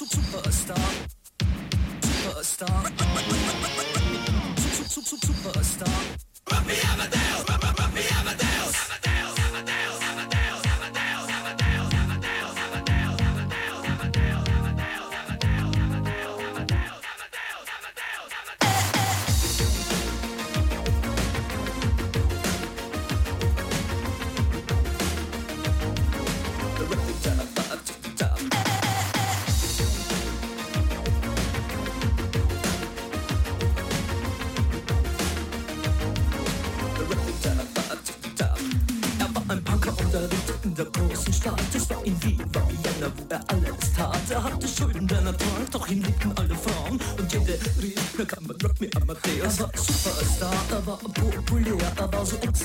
Superstar. Superstar. Superstar. Ruffy Amadeus.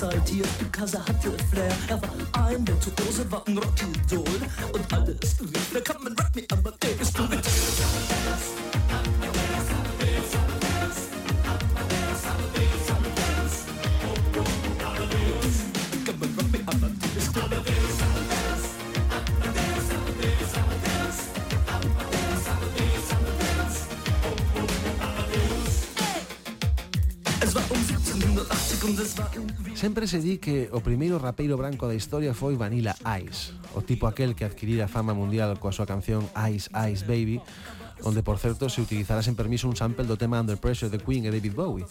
Exaltiert, because er hatte Flair. Er war ein Virtuose, war ein Rockidol. Und alles rief, Sempre se di que o primeiro rapeiro branco da historia foi Vanilla Ice, o tipo aquel que adquirira fama mundial coa súa canción Ice Ice Baby, onde por certo se utilizará sen permiso un sample do tema Under Pressure de Queen e David Bowie.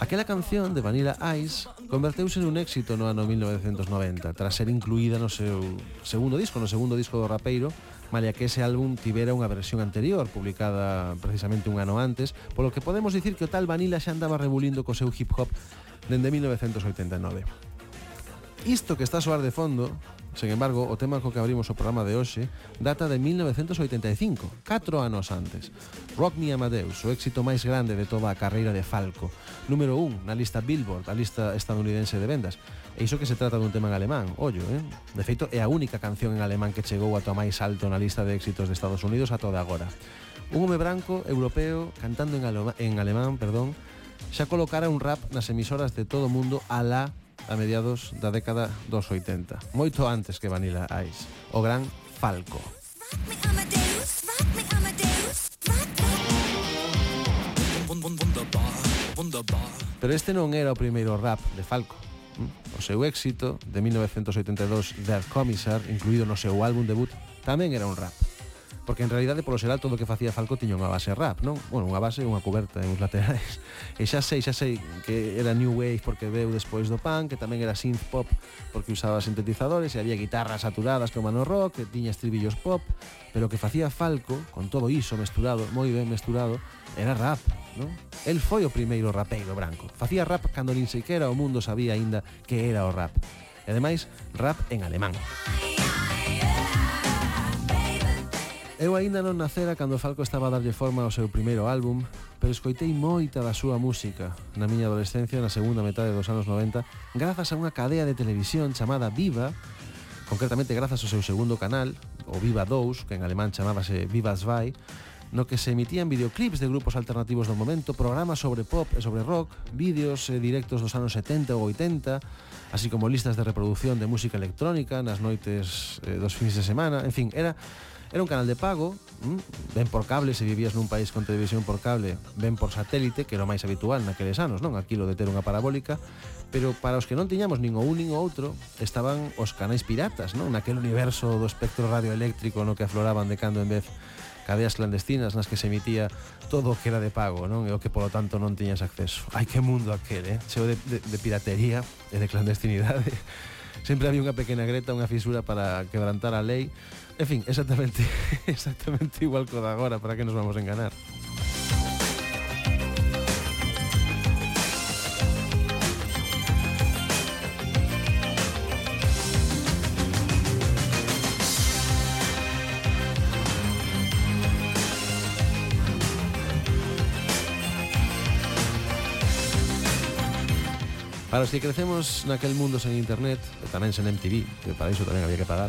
Aquela canción de Vanilla Ice converteuse nun éxito no ano 1990, tras ser incluída no seu segundo disco, no segundo disco do rapeiro, malia que ese álbum tivera unha versión anterior, publicada precisamente un ano antes, polo que podemos dicir que o tal Vanilla xa andaba rebulindo co seu hip hop dende 1989. Isto que está a soar de fondo, sen embargo, o tema co que abrimos o programa de hoxe data de 1985, 4 anos antes. Rock Me Amadeus, o éxito máis grande de toda a carreira de Falco, número 1 na lista Billboard, a lista estadounidense de vendas, E iso que se trata dun tema en alemán, ollo, eh? De feito, é a única canción en alemán que chegou a tua máis alto na lista de éxitos de Estados Unidos a toda agora. Un home branco, europeo, cantando en, alema, en alemán, perdón, xa colocara un rap nas emisoras de todo o mundo alá a mediados da década dos 80. Moito antes que Vanilla Ice. O gran Falco. Pero este non era o primeiro rap de Falco o seu éxito de 1982 Der Commissar, incluído no seu álbum debut, tamén era un rap porque en realidade polo xeral todo o que facía Falco tiña unha base rap, non? Bueno, unha base e unha coberta en os laterais. E xa sei, xa sei que era new wave porque veu despois do punk, que tamén era synth pop porque usaba sintetizadores e había guitarras saturadas como no rock, que tiña estribillos pop, pero o que facía Falco, con todo iso mesturado, moi ben mesturado, era rap, non? El foi o primeiro rapeiro branco. Facía rap cando nin sequera o mundo sabía aínda que era o rap. E ademais, rap en alemán. Música Eu aínda non nacera cando Falco estaba a darlle forma ao seu primeiro álbum, pero escoitei moita da súa música na miña adolescencia na segunda metade dos anos 90 grazas a unha cadea de televisión chamada Viva, concretamente grazas ao seu segundo canal, o Viva 2, que en alemán chamábase Viva 2, no que se emitían videoclips de grupos alternativos do momento, programas sobre pop e sobre rock, vídeos e directos dos anos 70 ou 80, así como listas de reproducción de música electrónica nas noites eh, dos fins de semana, en fin, era Era un canal de pago, mm, ben por cable, se vivías nun país con televisión por cable, ben por satélite, que era o máis habitual naqueles anos, non? Aquilo de ter unha parabólica, pero para os que non tiñamos nin o un nin o outro, estaban os canais piratas, non? Naquel universo do espectro radioeléctrico no que afloraban de cando en vez cadeas clandestinas nas que se emitía todo o que era de pago, non? E o que polo tanto non tiñas acceso. Ai que mundo aquel, eh? Cheo de, de, de piratería e de clandestinidade. Sempre había unha pequena greta, unha fisura para quebrantar a lei, En fin, exactamente, exactamente igual que ahora. para qué nos vamos a enganar. Para os que crecemos naquel mundo sen internet, e tamén sen MTV, que para iso tamén había que pagar,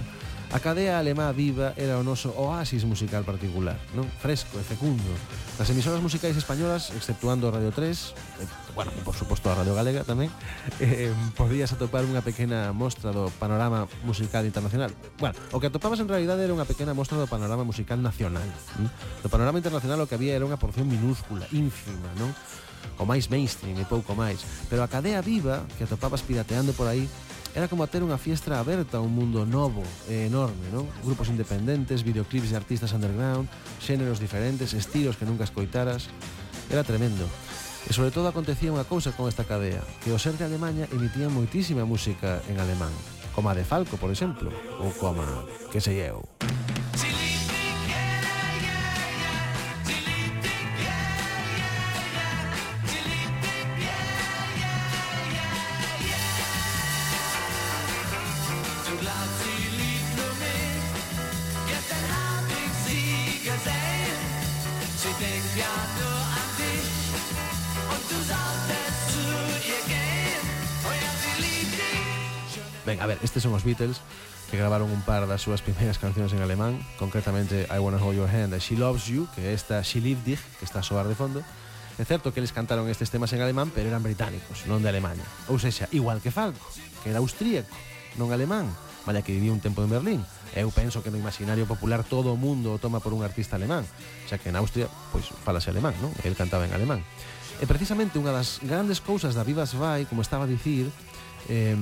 A cadea alemá viva era o noso oasis musical particular, non? Fresco e fecundo. As emisoras musicais españolas, exceptuando a Radio 3, e, eh, bueno, por suposto a Radio Galega tamén, eh, podías atopar unha pequena mostra do panorama musical internacional. Bueno, o que atopabas en realidade era unha pequena mostra do panorama musical nacional. Non? Do panorama internacional o que había era unha porción minúscula, ínfima, non? o máis mainstream e pouco máis, pero a cadea viva que atopabas pirateando por aí Era como a ter unha fiestra aberta a un mundo novo e enorme, non? Grupos independentes, videoclips de artistas underground, xéneros diferentes, estilos que nunca escoitaras. Era tremendo. E sobre todo acontecía unha cousa con esta cadea, que o ser de Alemanha emitía moitísima música en alemán, como a de Falco, por exemplo, ou como, que sei eu. Estes son os Beatles que gravaron un par das súas primeiras cancións en alemán, concretamente I Wanna Hold Your Hand e She Loves You, que esta She Lived Dich, que está a soar de fondo. É certo que eles cantaron estes temas en alemán, pero eran británicos, non de Alemania. Ou sexa, igual que Falco, que era austríaco, non alemán, malla que vivía un tempo en Berlín. Eu penso que no imaginario popular todo o mundo o toma por un artista alemán, xa que en Austria, pois, falase alemán, non? El cantaba en alemán. E precisamente unha das grandes cousas da Vivas Vai, como estaba a dicir, eh,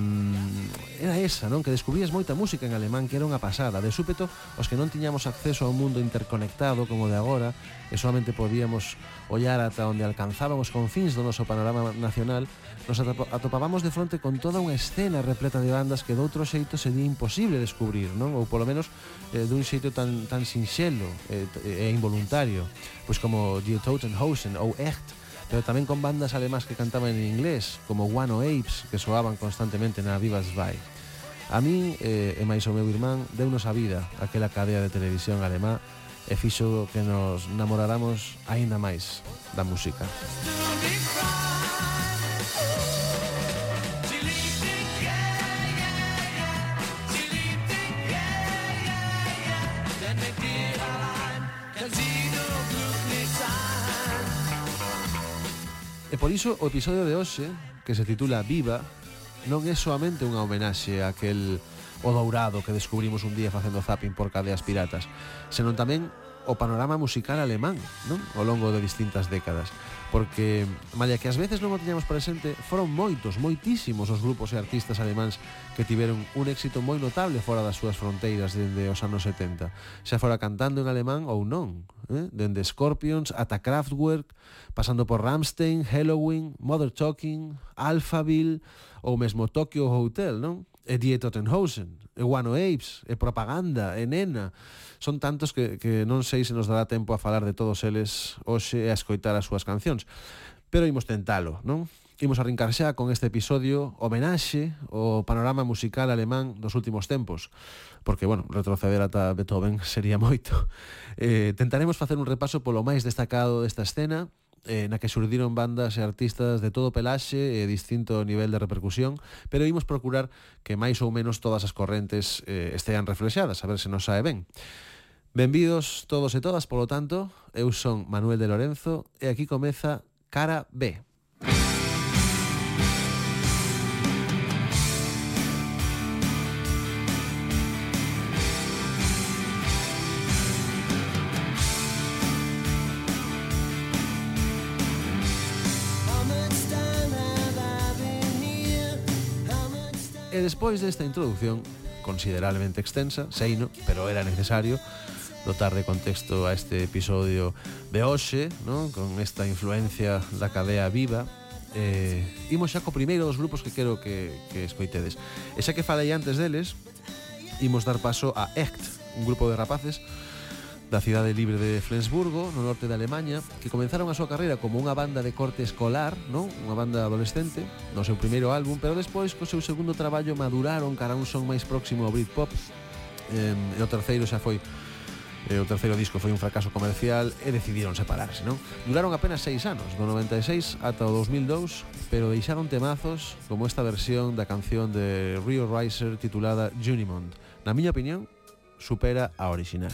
era esa, non? Que descubrías moita música en alemán que era unha pasada. De súpeto, os que non tiñamos acceso ao mundo interconectado como de agora, e solamente podíamos ollar ata onde alcanzábamos confins do noso panorama nacional, nos atopábamos de fronte con toda unha escena repleta de bandas que doutro xeito sería imposible descubrir, non? Ou polo menos eh, dun xeito tan, tan sinxelo eh, e eh, involuntario, pois como Die Totenhausen ou Echt, pero tamén con bandas alemás que cantaban en inglés, como One o Apes, que soaban constantemente na Vivas Vai. A min eh, e máis o meu irmán deunos a vida aquela cadea de televisión alemá e fixo que nos namoráramos aínda máis da música. Música por iso o episodio de hoxe, que se titula Viva, non é soamente unha homenaxe a aquel o dourado que descubrimos un día facendo zapping por cadeas piratas, senón tamén o panorama musical alemán non? ao longo de distintas décadas porque, malla que ás veces non o teñamos presente, foron moitos, moitísimos os grupos e artistas alemáns que tiveron un éxito moi notable fora das súas fronteiras dende os anos 70, xa fora cantando en alemán ou non, eh? dende Scorpions ata Kraftwerk, pasando por Rammstein, Halloween, Mother Talking, Alphaville ou mesmo Tokyo Hotel, non? e Die Tottenhausen, e Guano Apes, e Propaganda, e Nena. Son tantos que, que non sei se nos dará tempo a falar de todos eles hoxe e a escoitar as súas cancións. Pero imos tentalo, non? Imos arrincar xa con este episodio homenaxe ao panorama musical alemán dos últimos tempos, porque, bueno, retroceder ata Beethoven sería moito. Eh, tentaremos facer un repaso polo máis destacado desta escena, eh, na que surdiron bandas e artistas de todo pelaxe e distinto nivel de repercusión, pero imos procurar que máis ou menos todas as correntes eh, estean reflexadas, a ver se nos sae ben. Benvidos todos e todas, polo tanto, eu son Manuel de Lorenzo e aquí comeza Cara B. E despois desta introdución, considerablemente extensa, seino, pero era necesario, dotar de contexto a este episodio de hoxe, non? con esta influencia da cadea viva, eh, imos xa co primeiro dos grupos que quero que, que escoitedes. E xa que falei antes deles, imos dar paso a ECT, un grupo de rapaces da cidade libre de Flensburgo, no norte de Alemanha, que comenzaron a súa carreira como unha banda de corte escolar, non? Unha banda adolescente, no seu primeiro álbum, pero despois co seu segundo traballo maduraron cara a un son máis próximo ao Britpop. Eh, e o terceiro xa foi e o terceiro disco foi un fracaso comercial e decidiron separarse, non? Duraron apenas seis anos, do 96 ata o 2002, pero deixaron temazos como esta versión da canción de Rio Riser titulada Junimond. Na miña opinión, supera a original.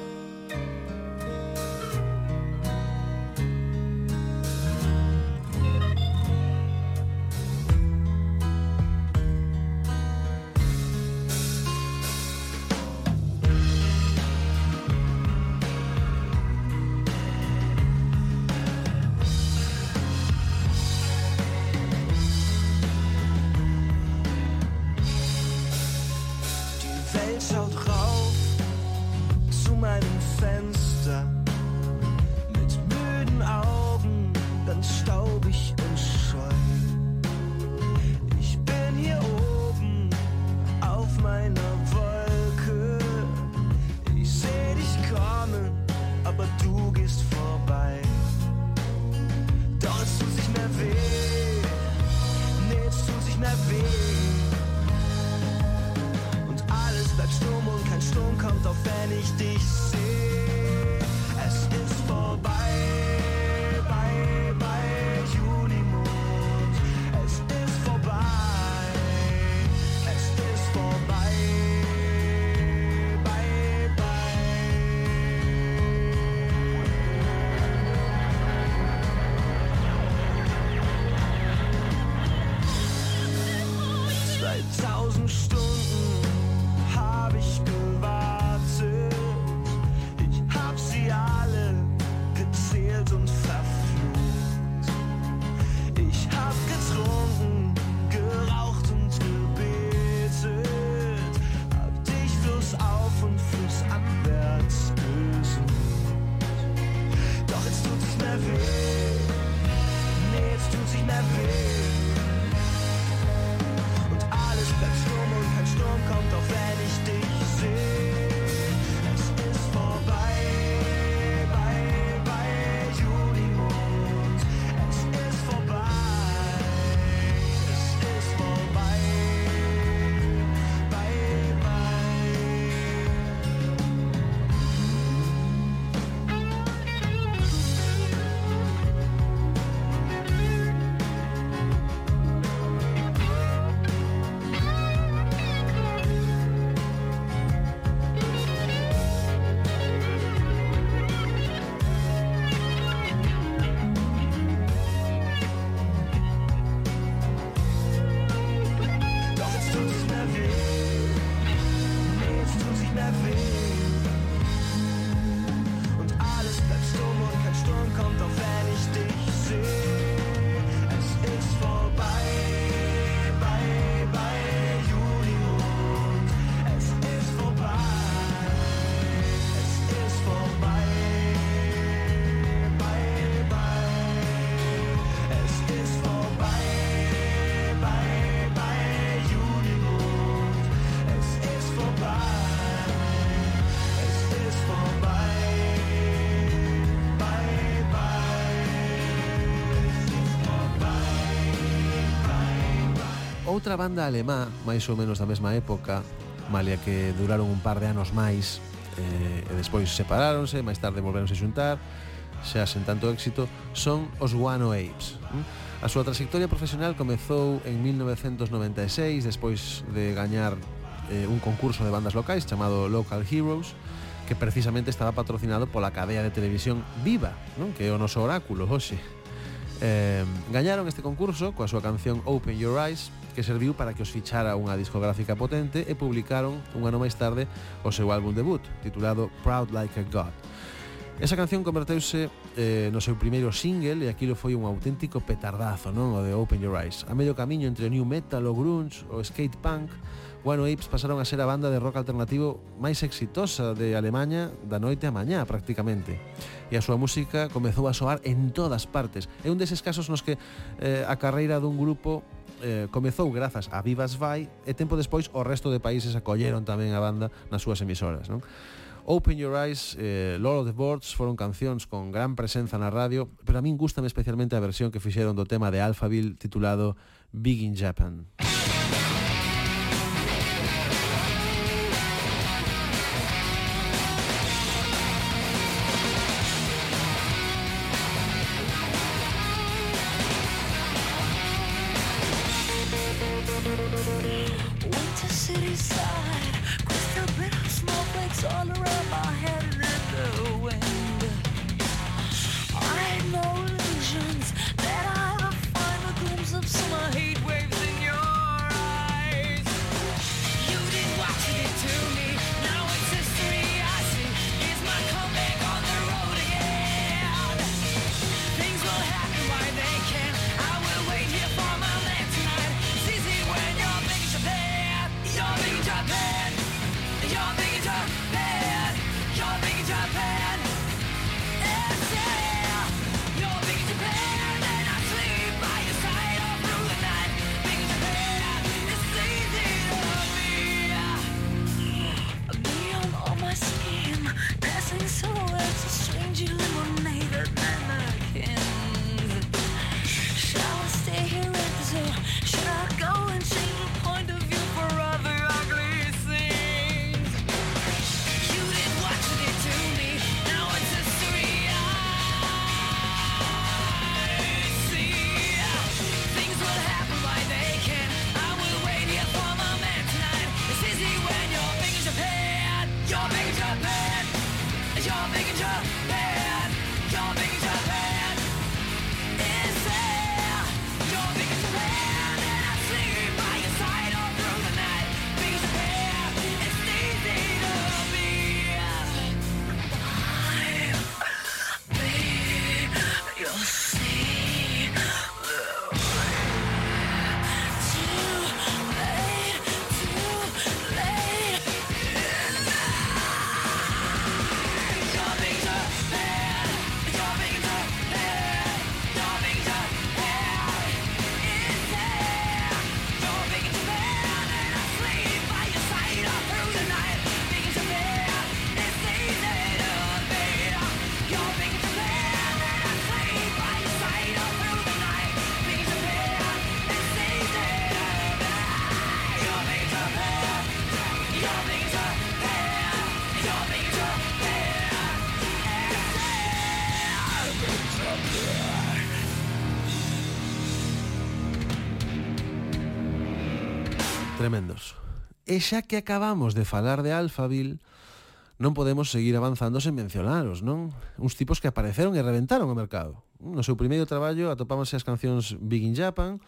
ich dich sehe. outra banda alemá, máis ou menos da mesma época, malia que duraron un par de anos máis, eh, e despois separáronse, máis tarde volveronse xuntar, xa sen tanto éxito, son os Guano Apes. Hm? A súa trayectoria profesional comezou en 1996, despois de gañar eh, un concurso de bandas locais chamado Local Heroes, que precisamente estaba patrocinado pola cadea de televisión Viva, non? que é o noso oráculo hoxe. Eh, gañaron este concurso coa súa canción Open Your Eyes que serviu para que os fichara unha discográfica potente e publicaron un ano máis tarde o seu álbum debut, titulado Proud Like a God. Esa canción converteuse eh, no seu primeiro single e aquilo foi un auténtico petardazo, non? O de Open Your Eyes. A medio camiño entre o New Metal, o Grunge, o Skate Punk, Guano Apes pasaron a ser a banda de rock alternativo máis exitosa de Alemanha da noite a mañá prácticamente. E a súa música comezou a soar en todas partes. É un deses casos nos que eh, a carreira dun grupo eh, comezou grazas a Vivas Vai e tempo despois o resto de países acolleron tamén a banda nas súas emisoras, non? Open Your Eyes, eh, Lord of the Boards foron cancións con gran presenza na radio, pero a min gustame especialmente a versión que fixeron do tema de Alphaville titulado Big in Japan. Música all around. E xa que acabamos de falar de Alphaville, non podemos seguir avanzando sen mencionaros, non? Uns tipos que apareceron e reventaron o mercado. No seu primeiro traballo atopábanse as cancións Big in Japan,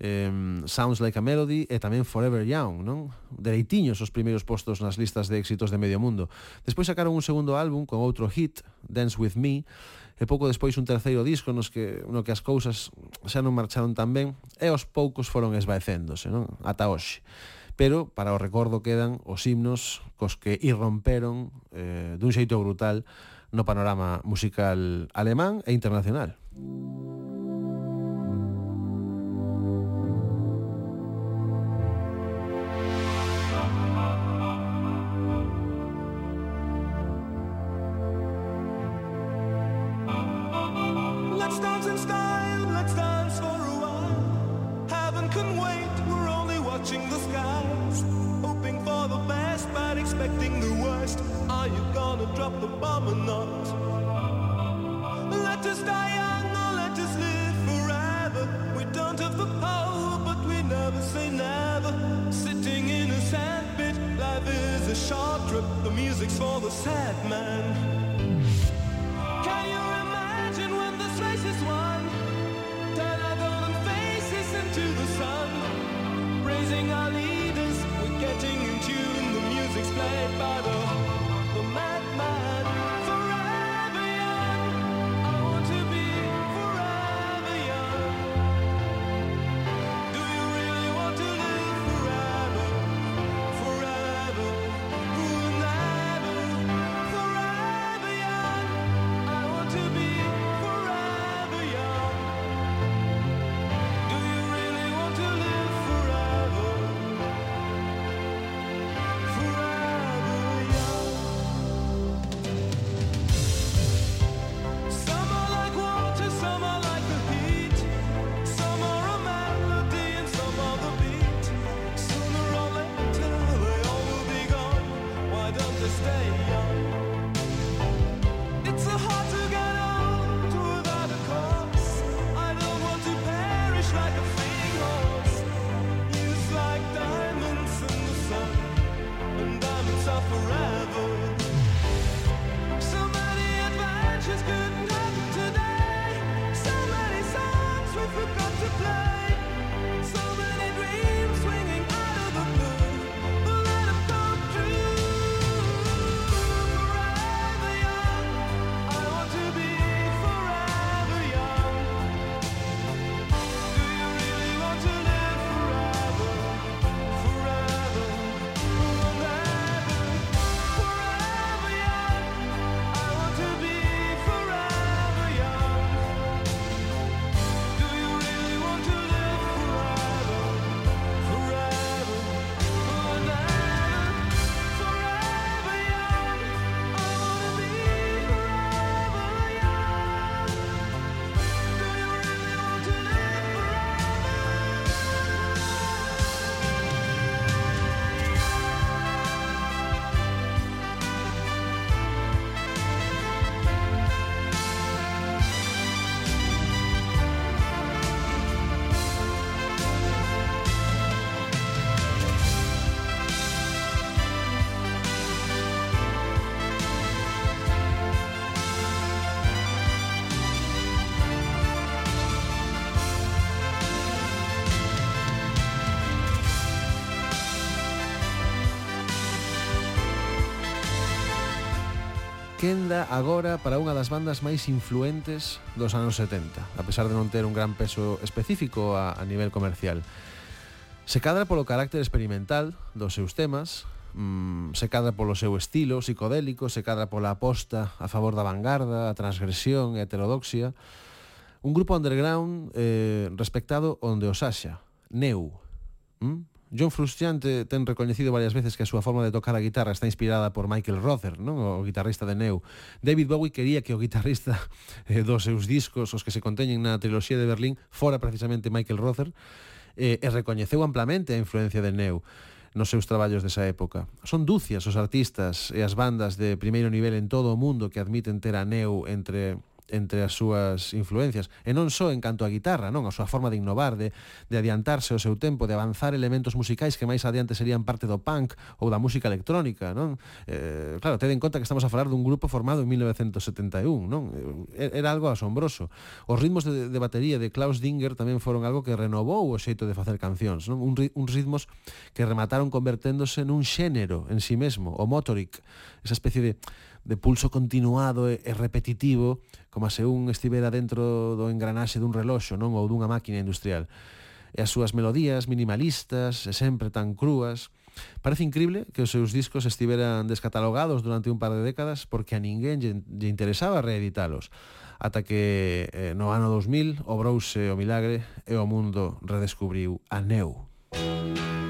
eh, Sounds Like a Melody e tamén Forever Young, non? Dereitiños os primeiros postos nas listas de éxitos de medio mundo. Despois sacaron un segundo álbum con outro hit, Dance With Me, e pouco despois un terceiro disco nos que, no que as cousas xa non marcharon tan ben e aos poucos foron esvaecéndose, non? Ata hoxe pero para o recordo quedan os himnos cos que irromperon eh, dun xeito brutal no panorama musical alemán e internacional. Let's dance and style. skies, hoping for the best but expecting the worst. Are you gonna drop the bomb or not? Let us die young or let us live forever. We don't have the power, but we never say never. Sitting in a sandpit, life is a short trip. The music's for the sad man. Can you imagine when this race is won? praising our leaders. We're getting in tune. The music's played by the quenda agora para unha das bandas máis influentes dos anos 70, a pesar de non ter un gran peso específico a, a nivel comercial. Se cadra polo carácter experimental dos seus temas, mmm, se cadra polo seu estilo psicodélico, se cadra pola aposta a favor da vanguarda, a transgresión e a heterodoxia, un grupo underground eh, respectado onde os haxa, Neu, mm? John Frusciante ten recoñecido varias veces que a súa forma de tocar a guitarra está inspirada por Michael Rother, non? o guitarrista de Neu. David Bowie quería que o guitarrista eh, dos seus discos, os que se conteñen na triloxía de Berlín, fora precisamente Michael Rother, eh, e recoñeceu amplamente a influencia de Neu nos seus traballos desa época. Son dúcias os artistas e as bandas de primeiro nivel en todo o mundo que admiten ter a Neu entre entre as súas influencias. E non só en canto a guitarra, non? A súa forma de innovar, de, de adiantarse ao seu tempo, de avanzar elementos musicais que máis adiante serían parte do punk ou da música electrónica, non? Eh, claro, ten en conta que estamos a falar dun grupo formado en 1971, non? Eh, era algo asombroso. Os ritmos de, de batería de Klaus Dinger tamén foron algo que renovou o xeito de facer cancións, non? Un, uns ritmos que remataron converténdose nun xénero en sí mesmo, o motoric, esa especie de de pulso continuado e, e repetitivo, como se un estivera dentro do engranaxe dun reloxo, non, ou dunha máquina industrial. E as súas melodías minimalistas e sempre tan crúas, Parece increíble que os seus discos estiveran descatalogados durante un par de décadas porque a ninguén lle, lle interesaba reeditalos ata que eh, no ano 2000 obrouse o milagre e o mundo redescubriu a Neu. Música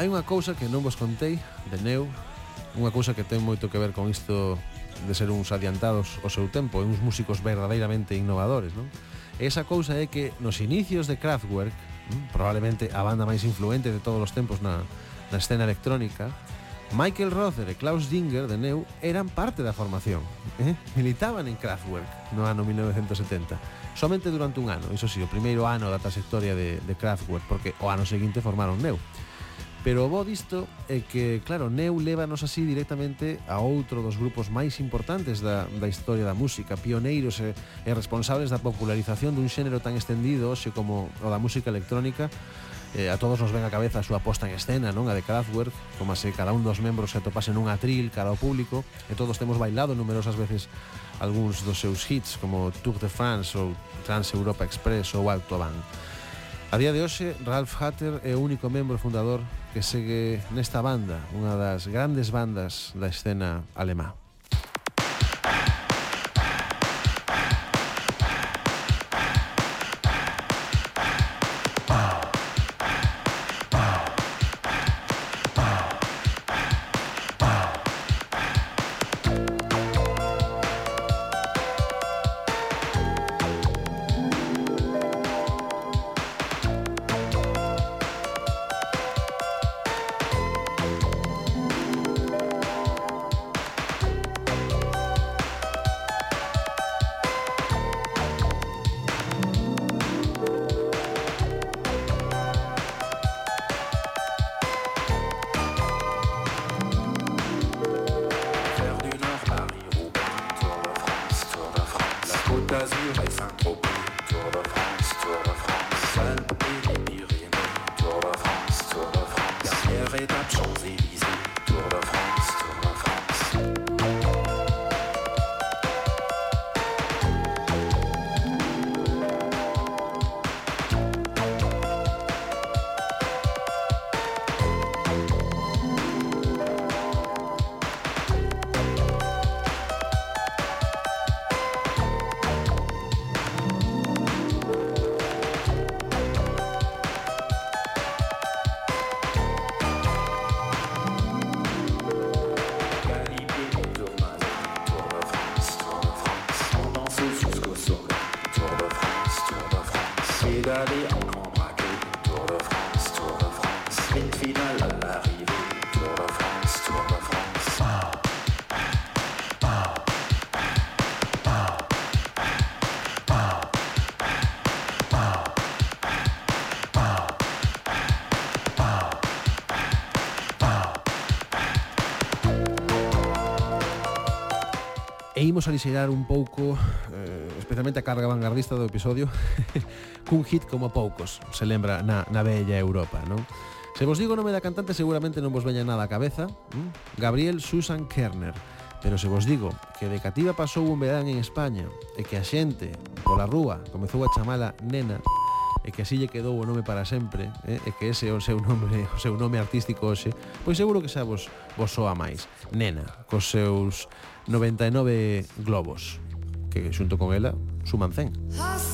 hai unha cousa que non vos contei de Neu, unha cousa que ten moito que ver con isto de ser uns adiantados ao seu tempo e uns músicos verdadeiramente innovadores, non? E esa cousa é que nos inicios de Kraftwerk, mm, probablemente a banda máis influente de todos os tempos na, na escena electrónica, Michael Rother e Klaus Dinger de Neu eran parte da formación eh? Militaban en Kraftwerk no ano 1970 Somente durante un ano, iso sí, o primeiro ano da trayectoria de, de Kraftwerk Porque o ano seguinte formaron Neu Pero o bo disto é que, claro, Neu levanos así directamente a outro dos grupos máis importantes da, da historia da música, pioneiros e, e responsables da popularización dun xénero tan extendido xe como o da música electrónica, eh, a todos nos ven a cabeza a súa posta en escena, non? A de Kraftwerk, como se cada un dos membros se atopase nun atril cara ao público, e todos temos bailado numerosas veces algúns dos seus hits, como Tour de France ou Trans Europa Express ou Autobahn. A día de hoxe, Ralph Hatter é o único membro fundador que segue nesta banda, unha das grandes bandas da escena alemá. imos alixeirar un pouco, eh, especialmente a carga vanguardista do episodio, cun hit como poucos se lembra na, na bella Europa, non? Se vos digo o nome da cantante seguramente non vos veña nada a cabeza, ¿m? Gabriel Susan Kerner. Pero se vos digo que de cativa pasou un verán en España e que a xente pola rúa comezou a chamala nena, e que así lle quedou o nome para sempre, eh, e que ese é o seu nome, o seu nome artístico hoxe, pois seguro que xa vos, vos soa máis. Nena, cos seus 99 globos, que xunto con ela suman 100.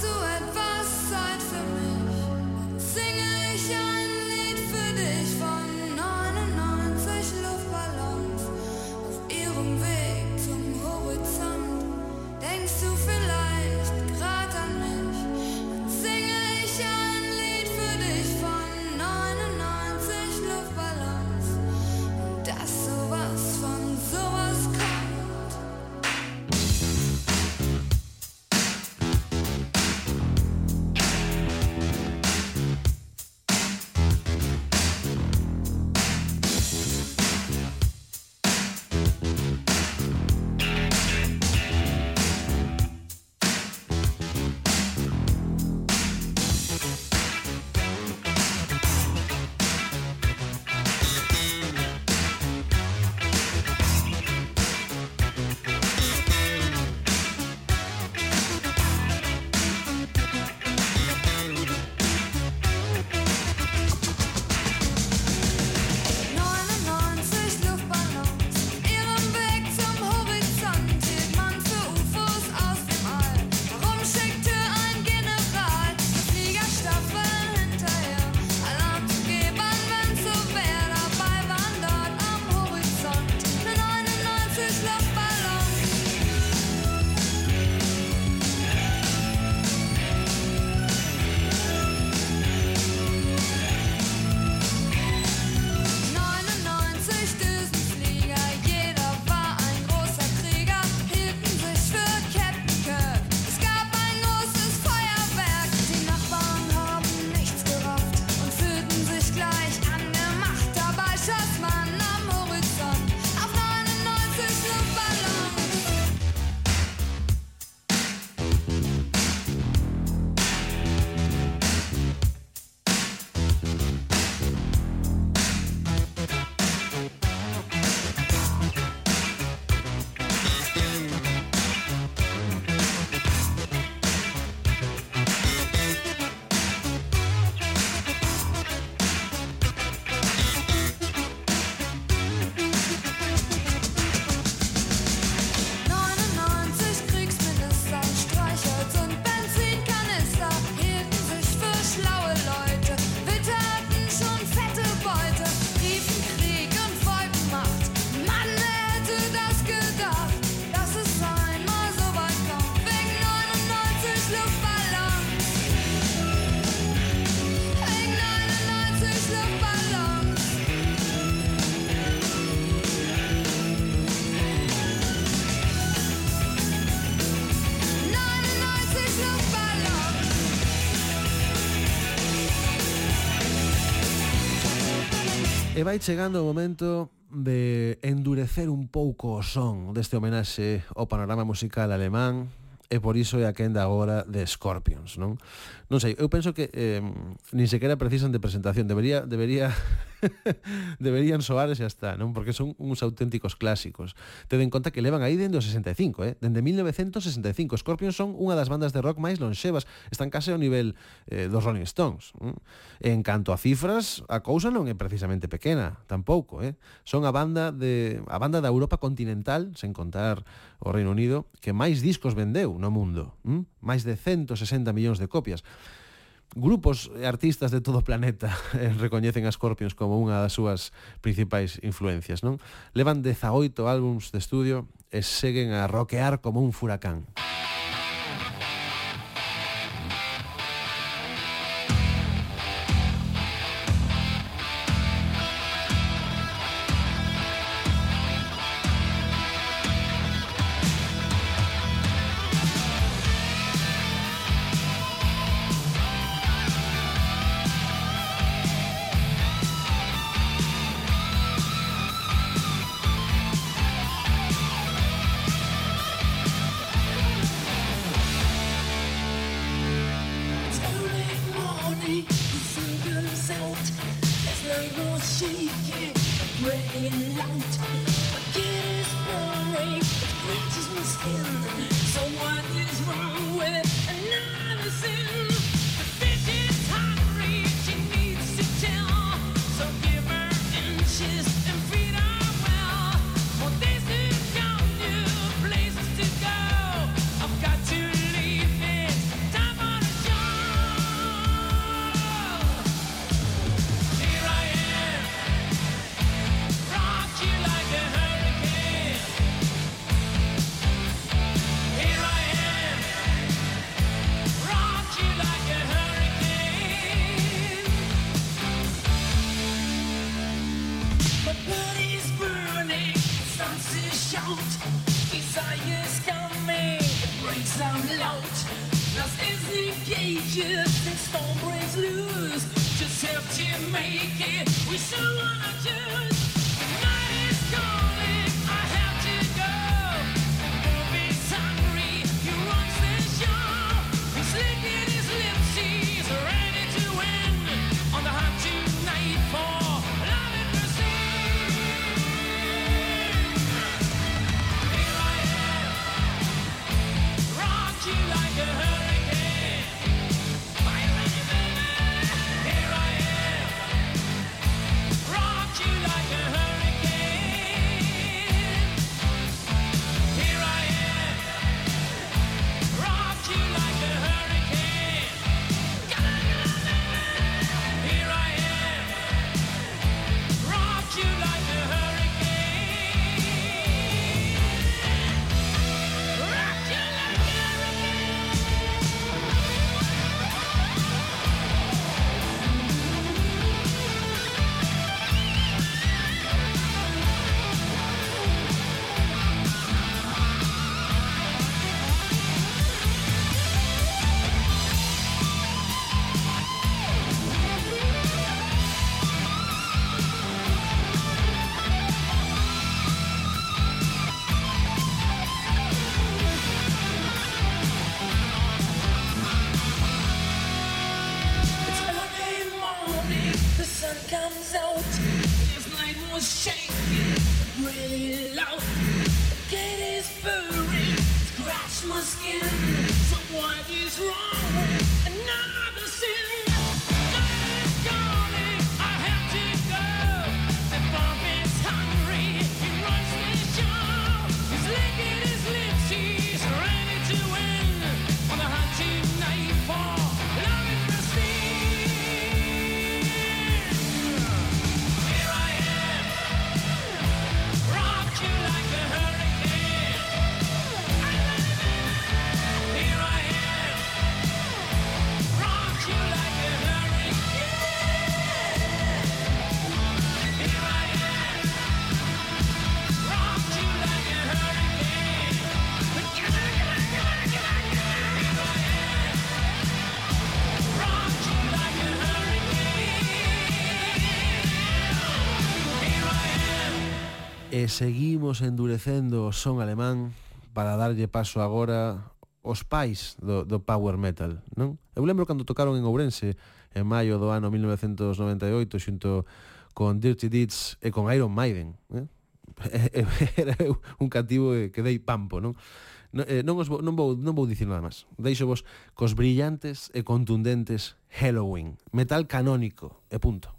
vai chegando o momento de endurecer un pouco o son deste homenaxe ao panorama musical alemán e por iso é a quenda agora de Scorpions, non? Non sei, eu penso que eh, nin sequera precisan de presentación, debería debería deberían soar e xa está, non? Porque son uns auténticos clásicos. Tede en conta que levan aí dende o 65, eh? Dende 1965. Scorpions son unha das bandas de rock máis lonxevas, están case ao nivel eh, dos Rolling Stones. Eh? En canto a cifras, a cousa non é precisamente pequena, tampouco, eh? Son a banda de a banda da Europa continental, sen contar o Reino Unido, que máis discos vendeu no mundo, eh? máis de 160 millóns de copias. Grupos e artistas de todo o planeta eh, recoñecen a Scorpions como unha das súas principais influencias, non? Levan 18 álbums de estudio e seguen a rockear como un furacán. contagious and storm breaks loose. Just help to make it. We still wanna just. try. e seguimos endurecendo o son alemán para darlle paso agora os pais do, do power metal, non? Eu lembro cando tocaron en Ourense en maio do ano 1998 xunto con Dirty Deeds e con Iron Maiden, eh? era un cativo que dei pampo, non? Eh, non, os, vou, non, vou, non vou dicir nada máis. Deixo vos cos brillantes e contundentes Halloween. Metal canónico, e punto.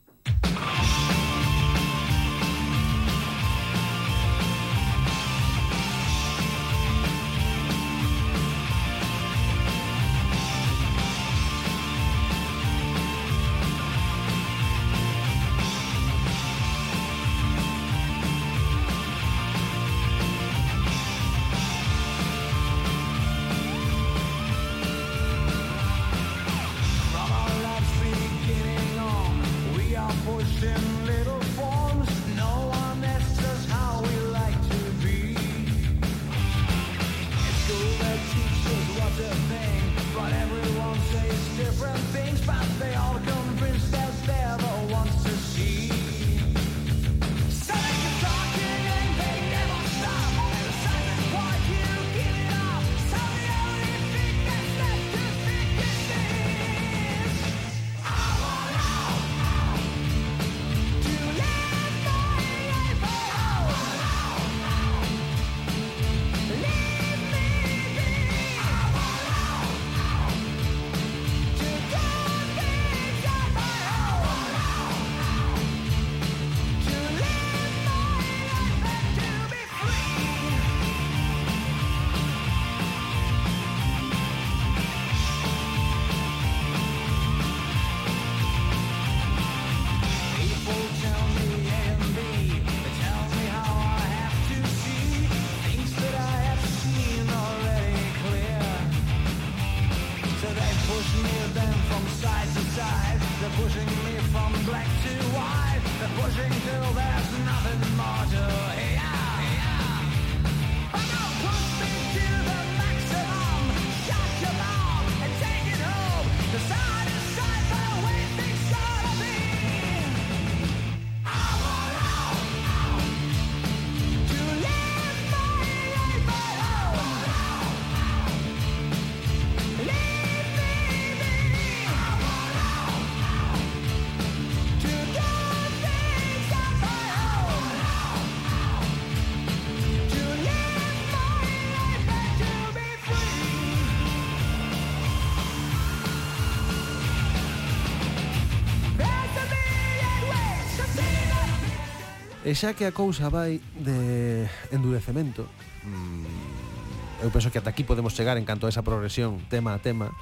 E xa que a cousa vai de endurecemento, mm, eu penso que ata aquí podemos chegar en canto a esa progresión tema a tema,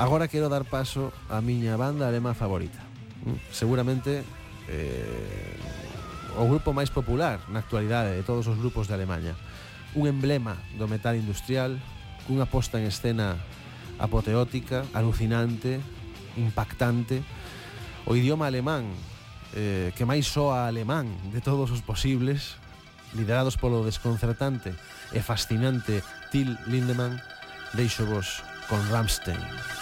agora quero dar paso á miña banda alemá favorita. Mm, seguramente eh, o grupo máis popular na actualidade de todos os grupos de Alemanha. Un emblema do metal industrial, cunha posta en escena apoteótica, alucinante, impactante. O idioma alemán eh, que máis soa alemán de todos os posibles, liderados polo desconcertante e fascinante Till Lindemann, deixo vos con Rammstein.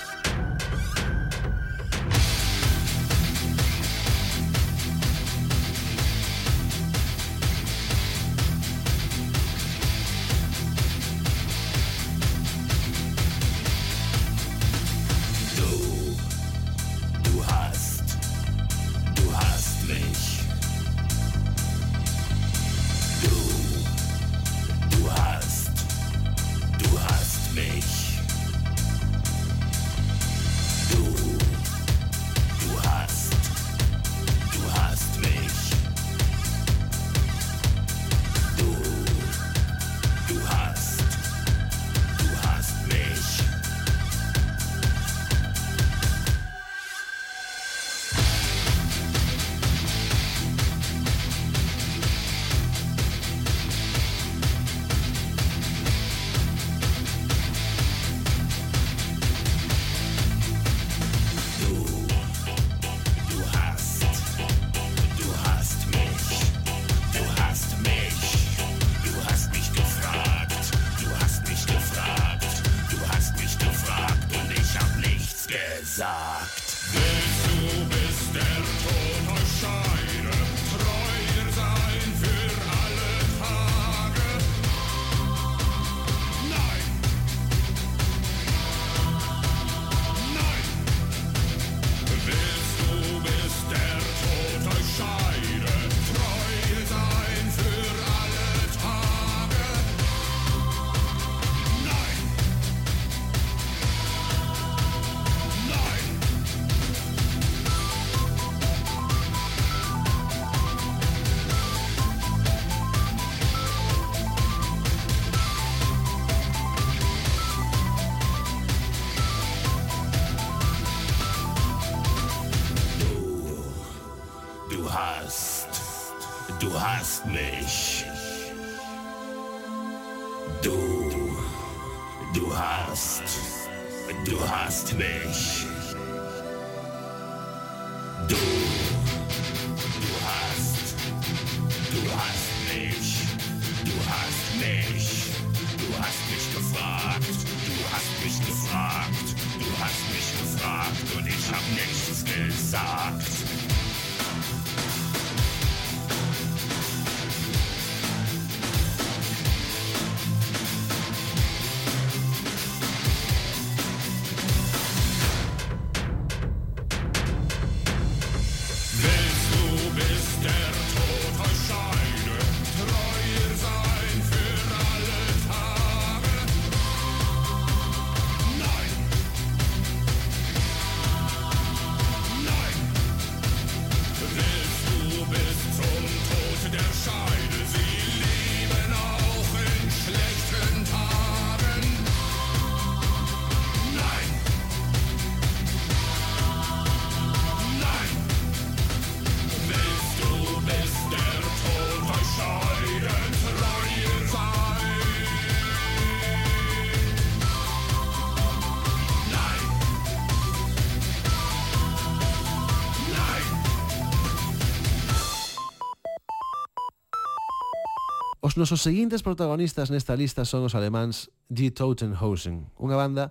Os nosos seguintes protagonistas nesta lista son os alemáns Die Totenhausen, unha banda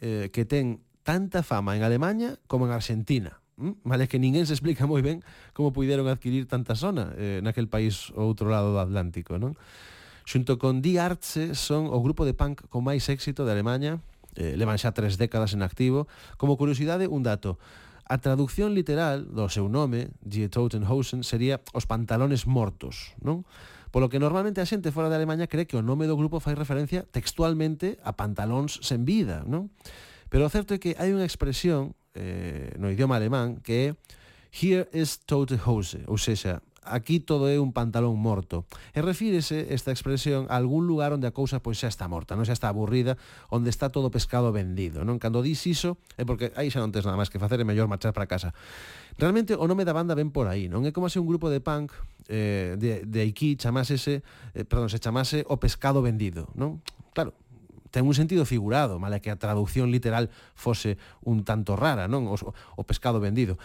eh, que ten tanta fama en Alemania como en Argentina. Mm? Vale, que ninguén se explica moi ben como puideron adquirir tanta zona eh, naquel país ao outro lado do Atlántico, non? Xunto con Die Arze son o grupo de punk con máis éxito de Alemanha, eh, levan xa tres décadas en activo. Como curiosidade, un dato. A traducción literal do seu nome, Die Totenhausen, sería os pantalones mortos, non? Polo que normalmente a xente fora de Alemanha cree que o nome do grupo fai referencia textualmente a pantalóns sen vida, non? Pero o certo é que hai unha expresión eh, no idioma alemán que é Here is tote Hose, ou seja, aquí todo é un pantalón morto. E refírese esta expresión a algún lugar onde a cousa pois xa está morta, non xa está aburrida, onde está todo o pescado vendido, non? Cando dis iso é porque aí xa non tens nada máis que facer, é mellor marchar para casa. Realmente o nome da banda ven por aí, non? É como se un grupo de punk eh, de, de aquí chamásese, eh, perdón, se chamase O Pescado Vendido, non? Claro, ten un sentido figurado, mala que a traducción literal fose un tanto rara, non? O, o pescado vendido.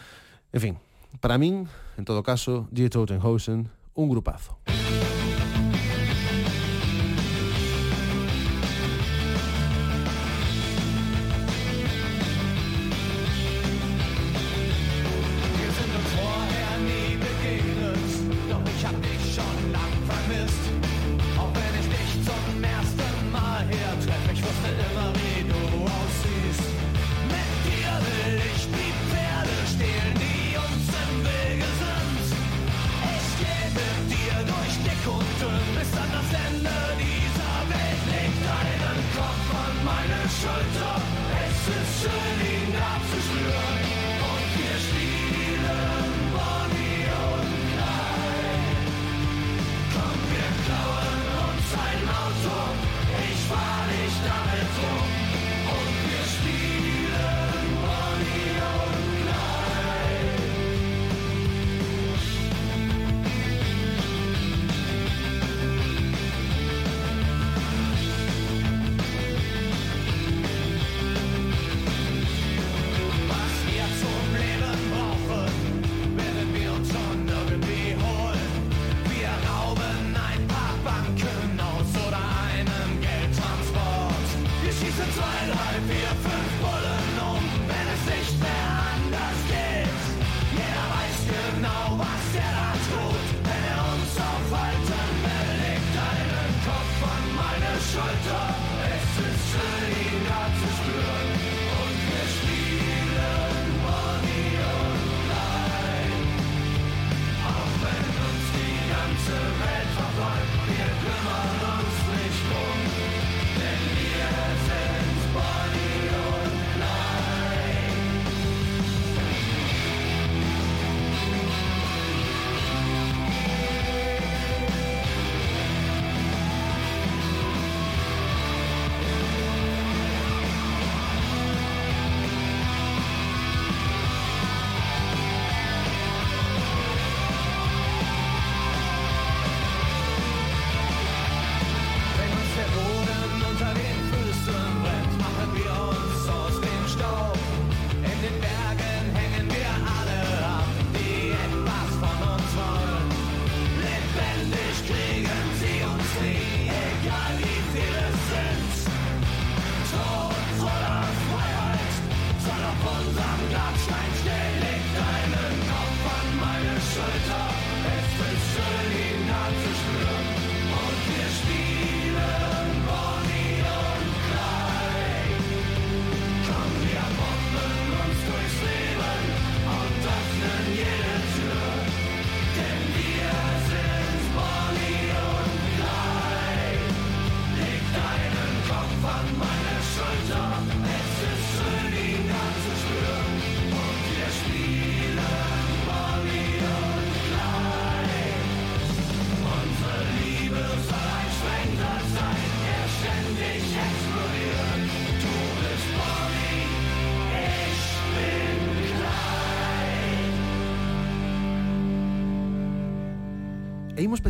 En fin, Para min, en todo caso, Die Totenhausen, un grupazo.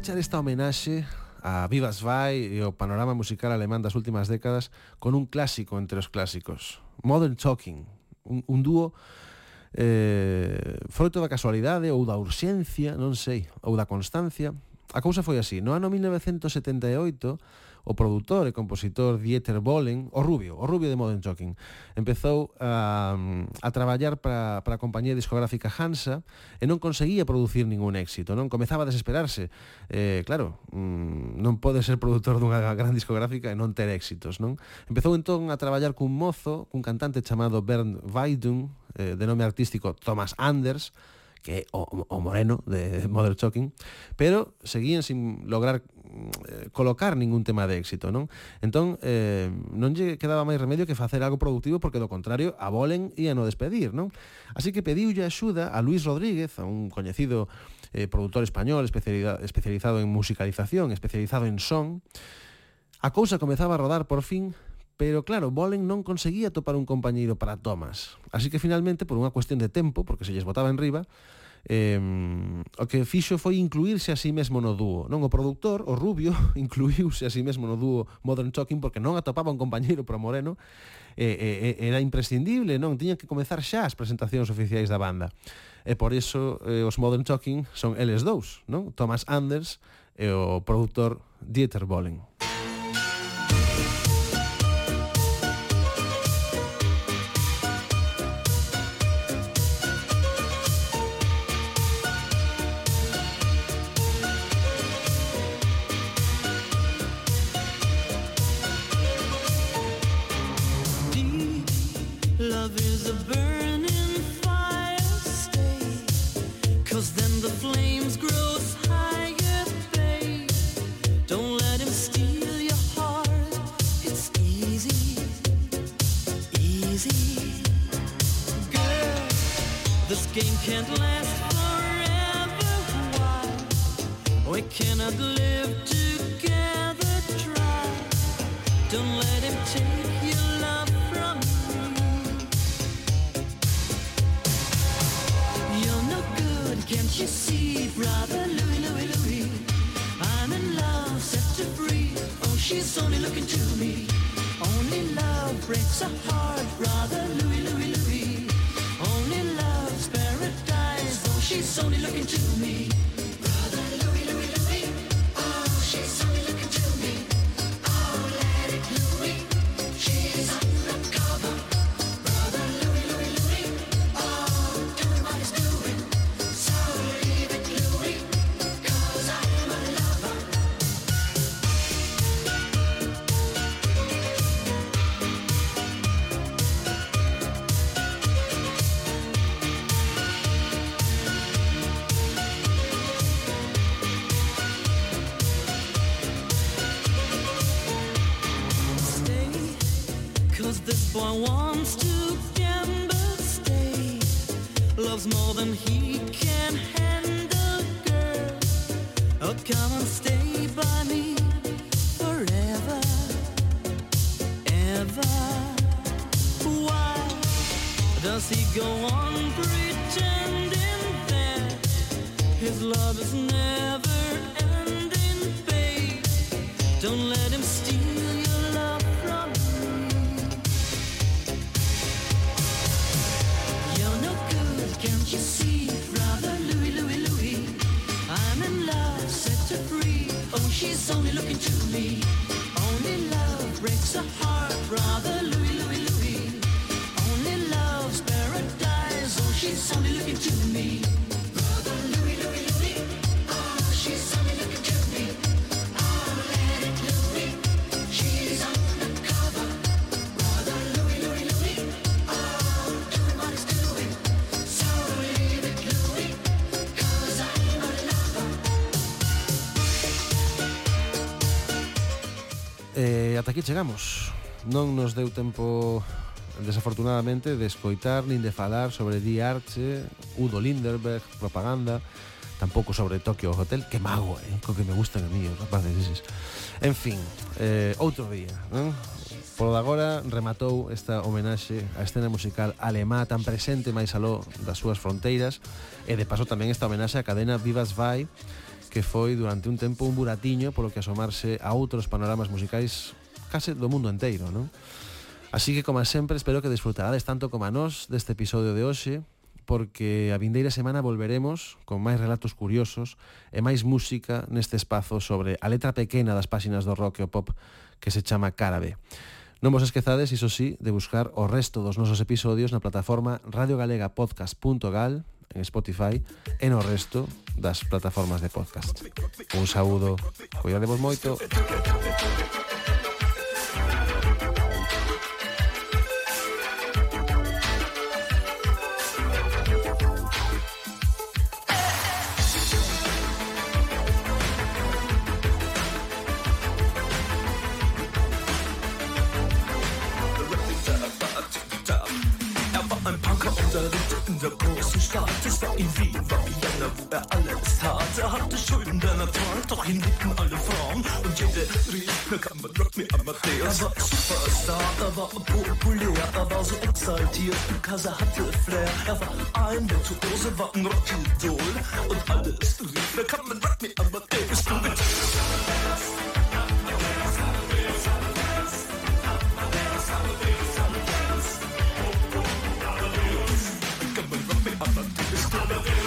pechar esta homenaxe a Vivas Vai e o panorama musical alemán das últimas décadas con un clásico entre os clásicos, Modern Talking, un, un dúo eh, froito da casualidade ou da urxencia, non sei, ou da constancia, A cousa foi así. No ano 1978, o produtor e compositor Dieter Bohlen, o Rubio, o Rubio de Modern Talking, empezou a, a traballar para, para a compañía discográfica Hansa e non conseguía producir ningún éxito, non comezaba a desesperarse. Eh, claro, mm, non pode ser produtor dunha gran discográfica e non ter éxitos, non? Empezou entón a traballar cun mozo, cun cantante chamado Bernd Weidung, eh, de nome artístico Thomas Anders, que é o, o Moreno de Model Talking, pero seguían sin lograr eh, colocar ningún tema de éxito, non? Entón, eh, non lle quedaba máis remedio que facer algo productivo porque do contrario, a Bolen ia no despedir, non? Así que pediulle axuda a Luis Rodríguez, a un coñecido eh, produtor español especializado en musicalización, especializado en son. A cousa comezaba a rodar por fin, Pero claro, Bolen non conseguía topar un compañeiro para Thomas. Así que finalmente, por unha cuestión de tempo, porque se lles botaba en riba, eh, o que fixo foi incluirse a sí mesmo no dúo. Non o produtor, o Rubio, incluíuse a sí mesmo no dúo Modern Talking porque non atopaba un compañeiro para Moreno eh, eh, era imprescindible, non? Tiña que comezar xa as presentacións oficiais da banda. E por iso eh, os Modern Talking son eles dous, non? Thomas Anders e o produtor Dieter Bohlen. This game can't last forever. Why? We cannot live together. Try. Don't let him take your love from you. You're no good, can't you see, brother Louis, Louis, Louis? I'm in love, set to free. Oh, she's only looking to me. Only love breaks a heart, brother Louis, Louis, Louis. She's only looking to me. She's only looking to me. Only love breaks a heart, brother Louis, Louis, Louis. Only love's paradise. Oh, she's only looking to me. E ata aquí chegamos. Non nos deu tempo desafortunadamente de escoitar nin de falar sobre Die Arche, Udo Linderberg, propaganda, tampouco sobre Tokyo Hotel, que mago, eh? co que me gustan a mí os rapaces eses. En fin, eh, outro día, non? Por de agora rematou esta homenaxe á escena musical alemá tan presente máis aló das súas fronteiras e de paso tamén esta homenaxe á cadena Vivas Vai que foi durante un tempo un buratiño polo que asomarse a outros panoramas musicais case do mundo enteiro, non? Así que, como sempre, espero que disfrutarades tanto como a nós deste episodio de hoxe, porque a vindeira semana volveremos con máis relatos curiosos e máis música neste espazo sobre a letra pequena das páxinas do rock e o pop que se chama Carabe. Non vos esquezades, iso sí, de buscar o resto dos nosos episodios na plataforma radiogalegapodcast.gal en Spotify e no resto das plataformas de podcast. Un saúdo, cuidadevos moito. Unterrichtet in der großen Stadt. Es war ihm wie Vienna, wo er alles tat. Er hatte Schulden, der Natur, doch ihn liebten alle Frauen. Und jede rief, na kann man Rock me Amadeus. Er war Superstar, er war populär, er war so exaltiert, because er hatte Flair. Er war ein Virtuose, war ein Rockidol. Und alles rief, na kann man Rock me Amadeus. Du bist It's still available.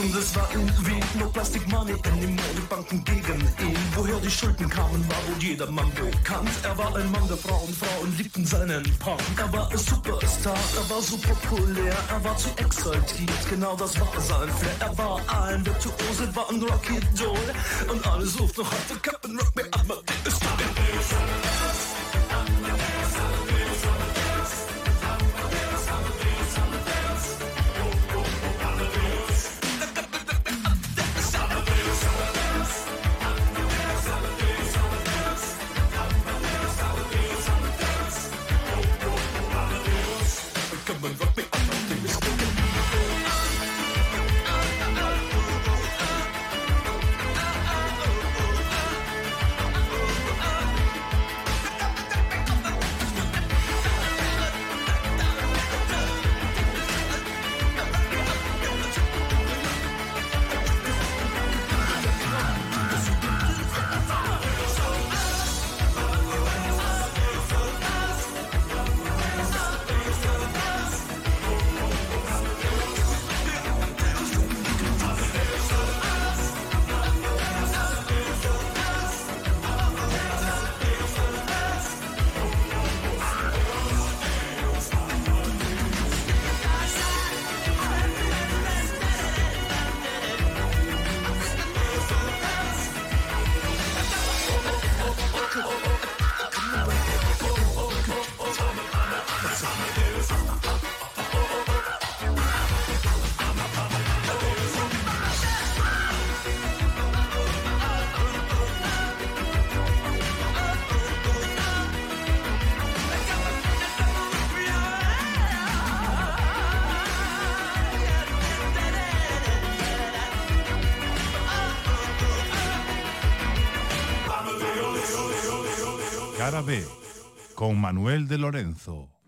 Und es war irgendwie no Plastic Money anymore. Die Banken gegen ihn. Woher die Schulden kamen, war wohl jedermann bekannt. Er war ein Mann der Frauen, Frauen liebten seinen Punk. Er war ein Superstar, er war so populär, er war zu exaltiert. Genau das war sein Flair. Er war ein Virtuose, war ein Rocky Doll. Und alle suchten noch Captain Rock me Amadeus. Con Manuel de Lorenzo.